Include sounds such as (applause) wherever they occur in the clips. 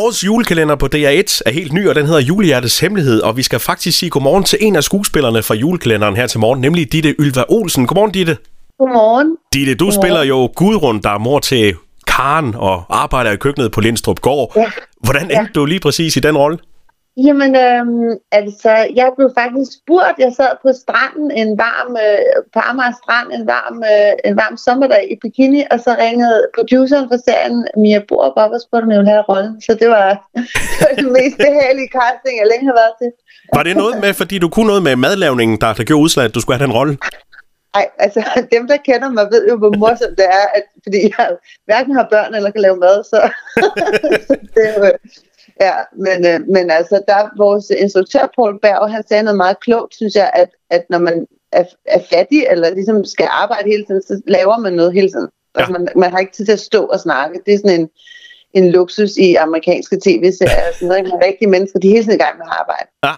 Årets julekalender på DR1 er helt ny, og den hedder Julehjertes Hemmelighed, og vi skal faktisk sige godmorgen til en af skuespillerne fra julekalenderen her til morgen, nemlig Ditte Ylva Olsen. Godmorgen, Ditte. Godmorgen. Ditte, du Godmorgen. spiller jo Gudrun, der er mor til Karen og arbejder i køkkenet på Lindstrup Gård. Ja. Hvordan Ja. endte du lige præcis i den rolle? Jamen, øhm, altså, jeg blev faktisk spurgt. Jeg sad på stranden en varm, øh, på Amager Strand en varm, øh, en varm sommerdag i bikini, og så ringede produceren for serien, Mia Borup, op og spurgte, om jeg ville have rollen. Så det var, (laughs) det var den mest behagelige casting, jeg længe har været til. Var det noget med, fordi du kunne noget med madlavningen, der, der gjorde udslag, at du skulle have den rolle? Ej, altså, (laughs) dem, der kender mig, ved jo, hvor morsomt det er, at, fordi jeg hverken har børn eller kan lave mad, så, så (laughs) det er jo, Ja, men, øh, men altså, der er vores instruktør, Paul Berg, han sagde noget meget klogt, synes jeg, at, at når man er, er fattig, eller ligesom skal arbejde hele tiden, så laver man noget hele tiden. Ja. Altså, man, man har ikke tid til at stå og snakke. Det er sådan en, en luksus i amerikanske tv-serier. Sådan noget, ikke? Men rigtige mennesker, de er hele tiden i gang med at arbejde. Ja.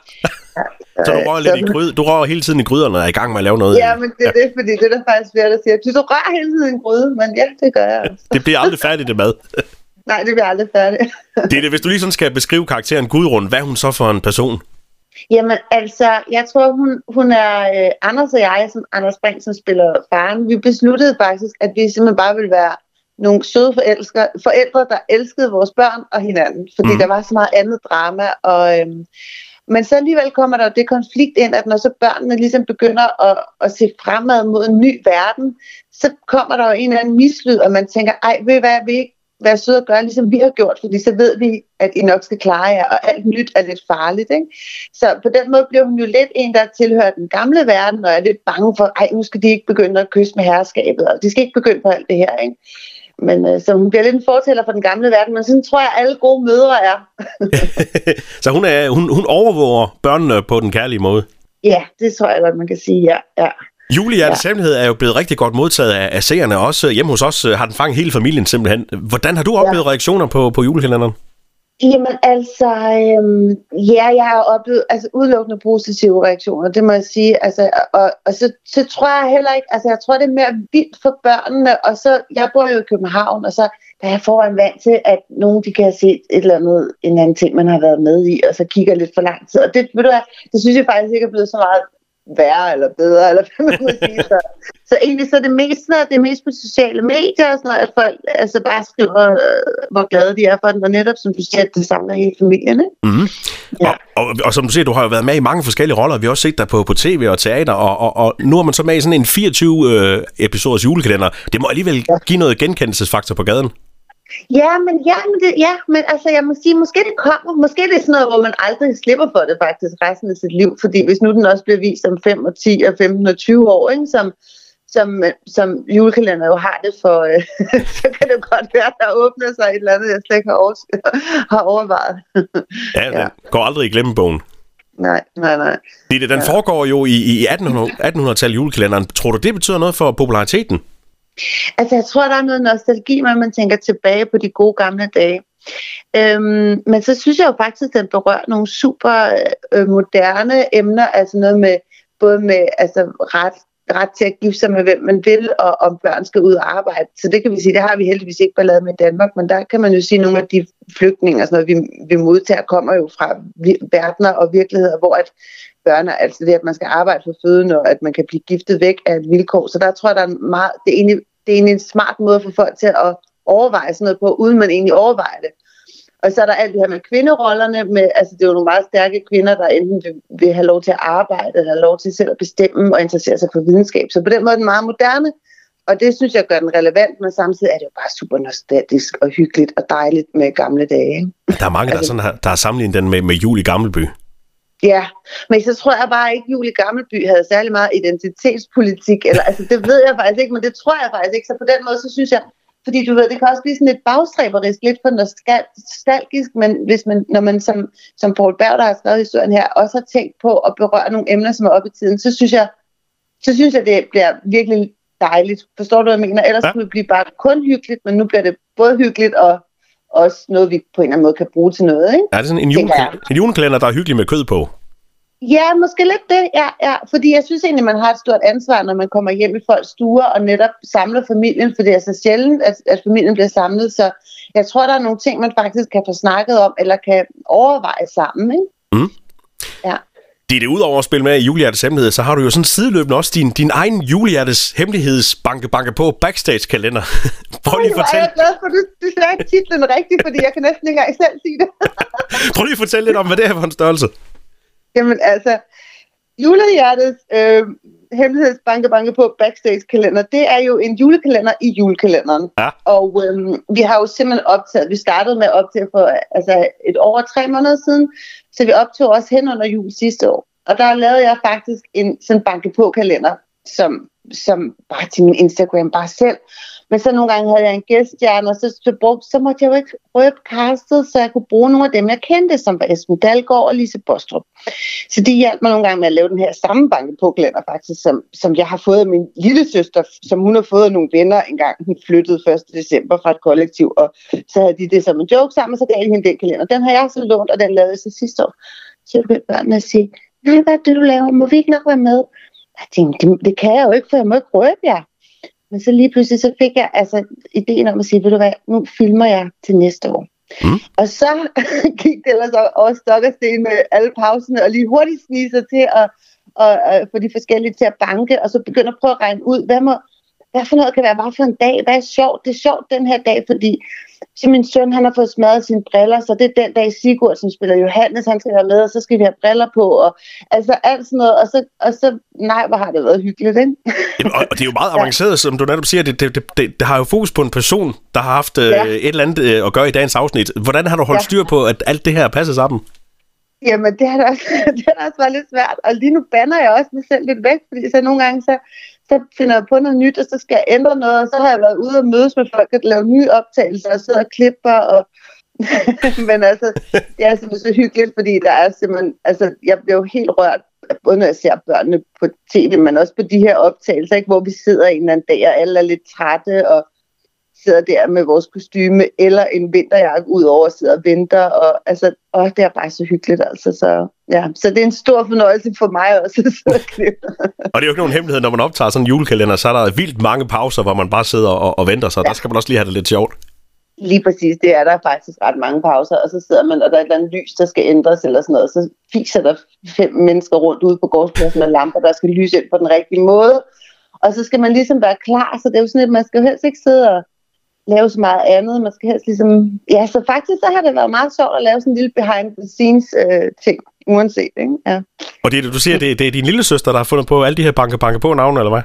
Så du rører lidt i gryd, du rører hele tiden i gryderne og er i gang med at lave noget. Ja, men det er det, fordi det er der faktisk flere, der siger, du, rører hele tiden i en gryde, men ja, det gør jeg altså. Det bliver aldrig færdigt, det mad. (laughs) Nej, det bliver aldrig færdigt. Det er det, hvis du lige sådan skal beskrive karakteren Gudrun, hvad er hun så for en person? Jamen altså, jeg tror, hun, hun er øh, Anders og jeg, som Anders Brink, som spiller faren. Vi besluttede faktisk, at vi simpelthen bare ville være nogle søde forældre, forældre der elskede vores børn og hinanden. Fordi Mm. der var så meget andet drama. Og, øhm, men så alligevel kommer der jo det konflikt ind, at når så børnene ligesom begynder at, at se fremad mod en ny verden, så kommer der jo en eller anden mislyd, og man tænker, ej, ved I hvad, vil I ikke være søde og gøre, ligesom vi har gjort, fordi så ved vi, at I nok skal klare jer, og alt nyt er lidt farligt. Ikke? Så på den måde bliver hun jo lidt en, der tilhører den gamle verden, og er lidt bange for, ej, nu skal de ikke begynde at kysse med herskabet, og de skal ikke begynde på alt det her. Ikke? Men øh, så hun bliver lidt en fortæller for den gamle verden, men sådan tror jeg, alle gode mødre er. (laughs) (laughs) Så hun, er, hun, hun overvåger børnene på den kærlige måde. Ja, det tror jeg godt, man kan sige, ja. ja. Julehjertets ja. Hemmelighed er jo blevet rigtig godt modtaget af, af seerne, også hjemme hos os øh, har den fanget hele familien simpelthen. Hvordan har du oplevet ja. reaktioner på, på julekalenderen? Jamen altså, øhm, ja, jeg har oplevet altså, udelukkende positive reaktioner, det må jeg sige. Altså, og, og så, så tror jeg heller ikke, altså jeg tror det er mere vildt for børnene, og så, jeg bor jo i København, og så der er jeg foran vant til, at nogen de kan have set et eller andet, en anden ting, man har været med i, og så kigger lidt for lang tid. Og det, ved du hvad, det synes jeg faktisk ikke er blevet så meget værre eller bedre, eller (laughs) hvad man må sige. Så, så egentlig så er det mest, sådan, det er mest på sociale medier, og sådan noget, at folk altså bare skriver, øh, hvor glade de er for den, og netop som du siger, at det samler hele familien. Ikke? Mm-hmm. Ja. Og, og, og som du siger, du har jo været med i mange forskellige roller. Vi har også set dig på, på tv og teater, og, og, og nu er man så med i sådan en 24-episoders julekalender. Det må alligevel Ja. give noget genkendelsesfaktor på gaden. Ja, men, ja, men, det, ja, men altså, jeg må sige, måske det kommer. Måske det er sådan noget, hvor man aldrig slipper for det faktisk resten af sit liv. Fordi hvis nu den også bliver vist om 5 og 10 og 15 og 20 år, ikke, som, som, som julekalender jo har det for, øh, (laughs) så kan det godt være, at der åbner sig et eller andet, jeg slet ikke har, over, (laughs) har overvejet. (laughs) Ja, ja. går aldrig i glemmebogen. nej, nej, nej. Det, den ja. foregår jo i, i 1800, 1800-tallet julekalenderen. Tror du, det betyder noget for populariteten? Altså, jeg tror, der er noget nostalgi, når man tænker tilbage på de gode gamle dage. Øhm, men så synes jeg jo faktisk, at den berører nogle super øh, moderne emner, altså noget med både med altså, ret, ret til at gifte sig med hvem man vil, og om børn skal ud og arbejde. Så det kan vi sige, det har vi heldigvis ikke ballade med i Danmark, men der kan man jo sige, at nogle af de flygtninge, og sådan noget, vi, vi modtager, kommer jo fra vi- verdener og virkeligheder, hvor at børne, altså det, at man skal arbejde for føden, og at man kan blive giftet væk af et vilkår. Så der tror jeg, der er en meget, det er egentlig, det er egentlig en smart måde for folk til at overveje sådan noget på, uden man egentlig overvejer det. Og så er der alt det her med kvinderollerne, med, altså det er jo nogle meget stærke kvinder, der enten vil, vil have lov til at arbejde, eller have lov til selv at bestemme og interessere sig for videnskab. Så på den måde er den meget moderne, og det synes jeg gør den relevant, men samtidig er det jo bare super nostalgisk og hyggeligt og dejligt med gamle dage. Ikke? Der er mange, der, Altså- sådan har, der har sammenlignet den med, med jul i Gammelby. Ja, men så tror jeg bare ikke, at Julie Gammelby havde særlig meget identitetspolitik. Eller, altså, det ved jeg faktisk ikke, men det tror jeg faktisk ikke. Så på den måde, så synes jeg, fordi du ved, det kan også blive sådan lidt bagstræberisk, lidt for nostalgisk, men hvis man, når man som, som Paul Berg, der har skrevet historien her, også har tænkt på at berøre nogle emner, som er oppe i tiden, så synes jeg, så synes jeg, det bliver virkelig dejligt. Forstår du, hvad jeg mener? Ellers Ja. kunne det blive bare kun hyggeligt, men nu bliver det både hyggeligt og også noget, vi på en eller anden måde kan bruge til noget, ikke? Er det sådan en, julekalender, en julekalender, der er hyggelig med kød på? Ja, måske lidt det, ja, ja. Fordi jeg synes egentlig, man har et stort ansvar, når man kommer hjem i folks stuer og netop samler familien, for det er så sjældent, at, at familien bliver samlet. Så jeg tror, der er nogle ting, man faktisk kan få snakket om, eller kan overveje sammen. Ikke? Mm. Det er det udover at spille med i Julehjertes Hemmelighed, så har du jo sådan sideløbende også din, din egen Julehjertes Hemmeligheds banke banke på backstage-kalender. (laughs) Prøv lige at fortælle. Jeg er glad for, at du, du sagde titlen rigtigt, fordi jeg kan næsten ikke engang selv sige det. (laughs) Prøv lige at fortælle lidt om, hvad det er for en størrelse. Jamen altså, julehjertets øh, hemmelighedsbanke banke på backstage kalender, det er jo en julekalender i julekalenderen. Ja. Og øh, vi har jo simpelthen optaget, vi startede med at optage for altså, et år og tre måneder siden, så vi optog også hen under jul sidste år. Og der lavede jeg faktisk en sådan banke på kalender, som, som bare til min Instagram bare selv. Men så nogle gange havde jeg en gæststjerne, og så, så, brugte, så måtte jeg jo ikke røbe castet, så jeg kunne bruge nogle af dem, jeg kendte, som var Esben Dalgaard og Lise Bostrup. Så de hjalp mig nogle gange med at lave den her sammenbanke på kalender, faktisk, som, som jeg har fået af min lille søster, som hun har fået af nogle venner engang. Hun flyttede 1. december fra et kollektiv, og så havde de det som en joke sammen, og så gav de hende den kalender. Den har jeg så lånt, og den lavede jeg så sidste år. Så jeg begyndte børnene at sige, nej, hvad er det, du laver? Må vi ikke nok være med? Jeg tænkte, det, det kan jeg jo ikke, for jeg må ikke røbe jer. Men så lige pludselig så fik jeg altså ideen om at sige, ved du hvad, nu filmer jeg til næste år. Mm. Og så (laughs) gik det ellers over stok og sten med alle pauserne, og lige hurtigt snige sig til at, at, at få de forskellige til at banke, og så begynde at prøve at regne ud, hvad må, hvad for noget kan være bare for en dag? Hvad er sjovt? Det er sjovt den her dag, fordi så min søn han har fået smadret sine briller, så det er den dag Sigurd, som spiller Johannes, han skal være med, og så skal vi have briller på, og altså alt sådan noget, og så, og så nej, hvor har det været hyggeligt, ikke? (laughs) Jamen, og det er jo meget avanceret, som du netop siger, det, det, det, det, det har jo fokus på en person, der har haft øh, ja. et eller andet øh, at gøre i dagens afsnit. Hvordan har du holdt ja. styr på, at alt det her passer sammen? Jamen, det har da også, (laughs) det har også været lidt svært, og lige nu banner jeg også mig selv lidt væk, fordi så nogle gange, så, så finder jeg på noget nyt, og så skal jeg ændre noget, og så har jeg været ude og mødes med folk og lave nye optagelser, og sidde og klipper, og (laughs) men altså, det er simpelthen så hyggeligt, fordi der er simpelthen, altså, jeg bliver jo helt rørt, både når jeg ser børnene på tv, men også på de her optagelser, ikke, hvor vi sidder en eller anden dag, og alle er lidt trætte, og sidder der med vores kostyme, eller en vinterjakke ud over og sidder og venter, og altså, åh, det er bare så hyggeligt, altså, så, ja. så det er en stor fornøjelse for mig også. og det er jo ikke nogen hemmelighed, når man optager sådan en julekalender, så er der vildt mange pauser, hvor man bare sidder og, og venter, så ja. der skal man også lige have det lidt sjovt. Lige præcis, det er der faktisk ret mange pauser, og så sidder man, og der er et eller andet lys, der skal ændres eller sådan noget, så fiser der fem mennesker rundt ude på gårdspladsen med lamper, der skal lyse ind på den rigtige måde, og så skal man ligesom være klar, så det er jo sådan, at man skal jo helst ikke sidde og lave så meget andet. Man skal helst ligesom... Ja, så faktisk så har det været meget sjovt at lave sådan en lille behind the scenes øh, ting, uanset, ikke? Ja. Og det, du siger, det, det er din lille søster, der har fundet på alle de her banke banke på navne, eller hvad?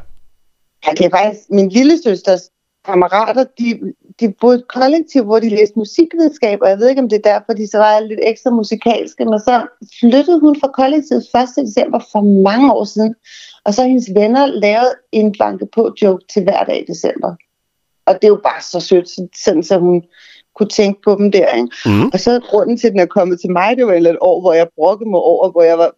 Ja, det er faktisk min lille søsters kammerater, de, de boede et kollektiv, hvor de læste musikvidenskab, og jeg ved ikke, om det er derfor, de så var lidt ekstra musikalske, men så flyttede hun fra kollektivet 1. december for mange år siden, og så hendes venner lavet en banke på joke til hver dag i december. Og det er jo bare så sødt, sådan så hun kunne tænke på dem der. Ikke? Mm. Og så grunden til, at den er kommet til mig, det var et år, hvor jeg brokkede mig over, hvor jeg var,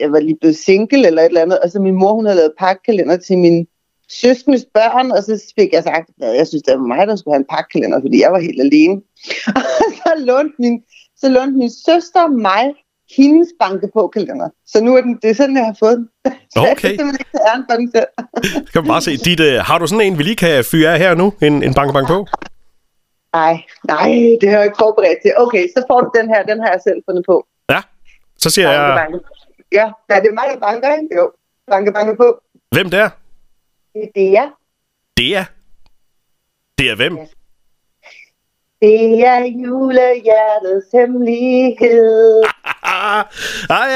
jeg var lige blevet single eller et eller andet. Og så min mor, hun havde lavet pakkalender til min søskendes børn, og så fik jeg sagt, at jeg synes, det var mig, der skulle have en pakkalender, fordi jeg var helt alene. (laughs) Og så lånte min, så lånte min søster mig hendes banke på kalender. Så nu er den, det er sådan, jeg har fået den. (laughs) Okay. jeg kan simpelthen ikke tage æren for den selv. (laughs) kan man bare se. Dit, uh, har du sådan en, vi lige kan fyre af her nu? En, en banke banke på? Nej, nej, det har jeg ikke forberedt til. Okay, så får du den her. Den har jeg selv fundet på. Ja, så siger banke, jeg... Banke. Ja, ja, det er mig, der banker, ikke? Jo, banke, banke på. Hvem der? Det er Dea. Dea? Det er hvem? Det er julehjertets hemmelighed. (laughs) ah,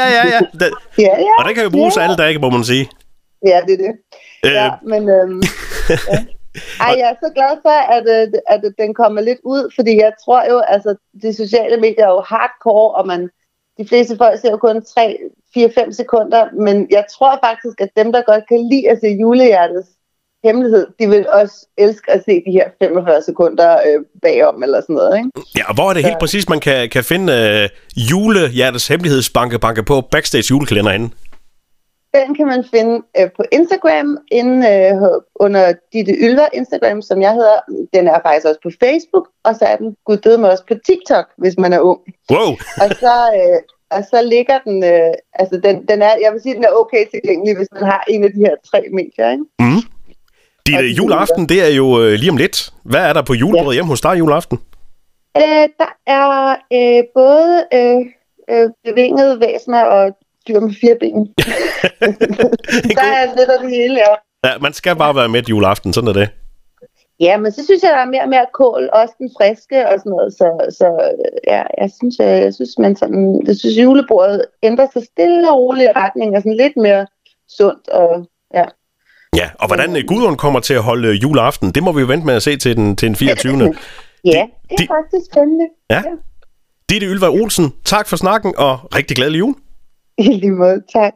ja, ja, ja. Den, (laughs) ja, ja. Og den kan jo bruges ja. alle dage, må man sige. Ja, det er det. Øh. Ja, men... Øhm, ja. (laughs) Ej, jeg er så glad for, at, øh, at, at den kommer lidt ud, fordi jeg tror jo, altså, de sociale medier er jo hardcore, og man, de fleste folk ser jo kun 3, 4-5 sekunder, men jeg tror faktisk, at dem, der godt kan lide at se julehjertets hemmelighed, de vil også elske at se de her 45 sekunder øh, bagom, eller sådan noget. Ikke? Ja, og hvor er det helt præcis, man kan, kan finde øh, julehjertets hemmelighedsbanke banke på backstage julekalender henne? Den kan man finde øh, på Instagram, inde, øh, under Ditte Ylva Instagram, som jeg hedder. Den er faktisk også på Facebook, og så er den guddød med også på TikTok, hvis man er ung. Wow! og så, øh, og så ligger den, øh, altså den, den er, jeg vil sige, den er okay tilgængelig, hvis man har en af de her tre medier, ikke? Mm. Dit øh, juleaften, det er jo øh, lige om lidt. Hvad er der på julebordet ja. hjemme hos dig juleaften? Øh, der er øh, både øh, øh, bevingede væsener og dyr med fire ben. (laughs) der er lidt af det hele, ja. Ja, man skal bare være med juleaften, sådan er det. Ja, men så synes jeg, der er mere og mere kål, også den friske og sådan noget. Så, så ja, jeg synes, jeg, jeg synes, man sådan, jeg synes, julebordet ændrer sig stille og roligt i retning og sådan lidt mere sundt og ja. Ja, og hvordan øh, Gudrun kommer til at holde øh, juleaften, det må vi jo vente med at se til den, til den 24. ja, det er de, faktisk spændende. Ja. ja. Ditte Ylva Olsen, tak for snakken, og rigtig glædelig jul. I (laughs) lige måde, tak.